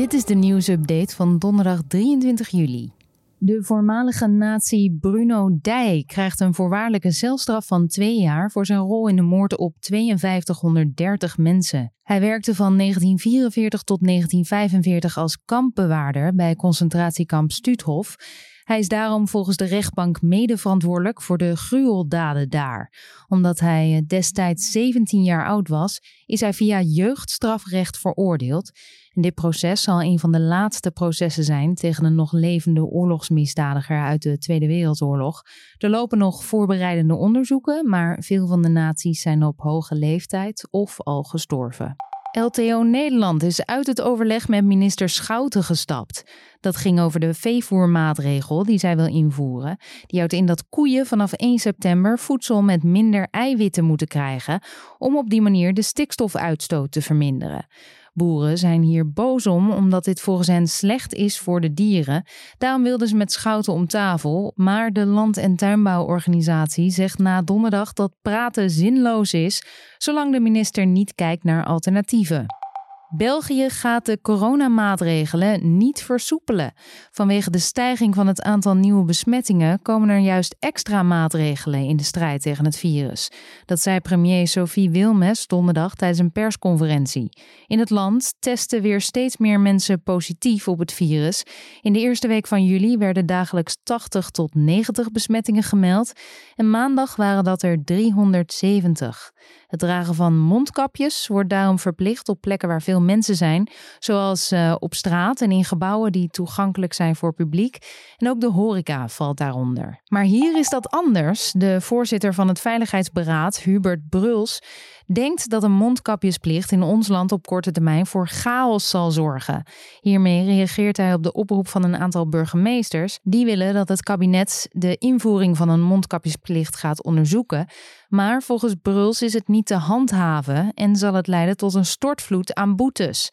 Dit is de nieuwsupdate van donderdag 23 juli. De voormalige nazi Bruno Dij krijgt een voorwaardelijke celstraf van twee jaar voor zijn rol in de moord op 5230 mensen. Hij werkte van 1944 tot 1945 als kampbewaarder bij concentratiekamp Stuuthof hij is daarom volgens de rechtbank mede verantwoordelijk voor de gruweldaden daar. Omdat hij eh, destijds 17 jaar oud was, is hij via jeugdstrafrecht veroordeeld. Dit proces zal een van de laatste processen zijn tegen een nog levende oorlogsmisdadiger uit de Tweede Wereldoorlog. Er lopen nog voorbereidende onderzoeken, maar veel van de naties zijn op hoge leeftijd of al gestorven. LTO Nederland is uit het overleg met minister Schouten gestapt. Dat ging over de veevoermaatregel die zij wil invoeren. Die houdt in dat koeien vanaf 1 september voedsel met minder eiwitten moeten krijgen om op die manier de stikstofuitstoot te verminderen. Boeren zijn hier boos om, omdat dit volgens hen slecht is voor de dieren. Daarom wilden ze met Schouten om tafel. Maar de Land- en Tuinbouworganisatie zegt na donderdag dat praten zinloos is, zolang de minister niet kijkt naar alternatieven. België gaat de coronamaatregelen niet versoepelen. Vanwege de stijging van het aantal nieuwe besmettingen komen er juist extra maatregelen in de strijd tegen het virus. Dat zei premier Sophie Wilmes donderdag tijdens een persconferentie. In het land testen weer steeds meer mensen positief op het virus. In de eerste week van juli werden dagelijks 80 tot 90 besmettingen gemeld en maandag waren dat er 370. Het dragen van mondkapjes wordt daarom verplicht op plekken waar veel mensen zijn, zoals uh, op straat en in gebouwen die toegankelijk zijn voor publiek. En ook de horeca valt daaronder. Maar hier is dat anders. De voorzitter van het Veiligheidsberaad, Hubert Bruls, denkt dat een mondkapjesplicht in ons land op korte termijn voor chaos zal zorgen. Hiermee reageert hij op de oproep van een aantal burgemeesters. Die willen dat het kabinet de invoering van een mondkapjesplicht gaat onderzoeken. Maar volgens Bruls is het te handhaven en zal het leiden tot een stortvloed aan boetes.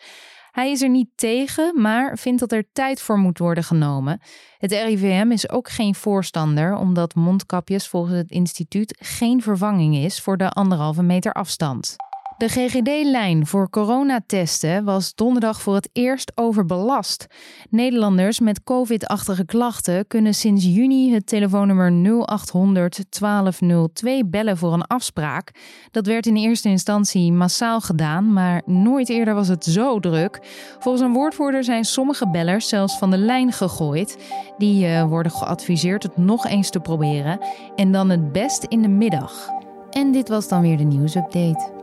Hij is er niet tegen, maar vindt dat er tijd voor moet worden genomen. Het RIVM is ook geen voorstander, omdat mondkapjes volgens het instituut geen vervanging is voor de anderhalve meter afstand. De GGD-lijn voor coronatesten was donderdag voor het eerst overbelast. Nederlanders met COVID-achtige klachten kunnen sinds juni het telefoonnummer 0800 1202 bellen voor een afspraak. Dat werd in eerste instantie massaal gedaan, maar nooit eerder was het zo druk. Volgens een woordvoerder zijn sommige bellers zelfs van de lijn gegooid. Die uh, worden geadviseerd het nog eens te proberen en dan het best in de middag. En dit was dan weer de nieuwsupdate.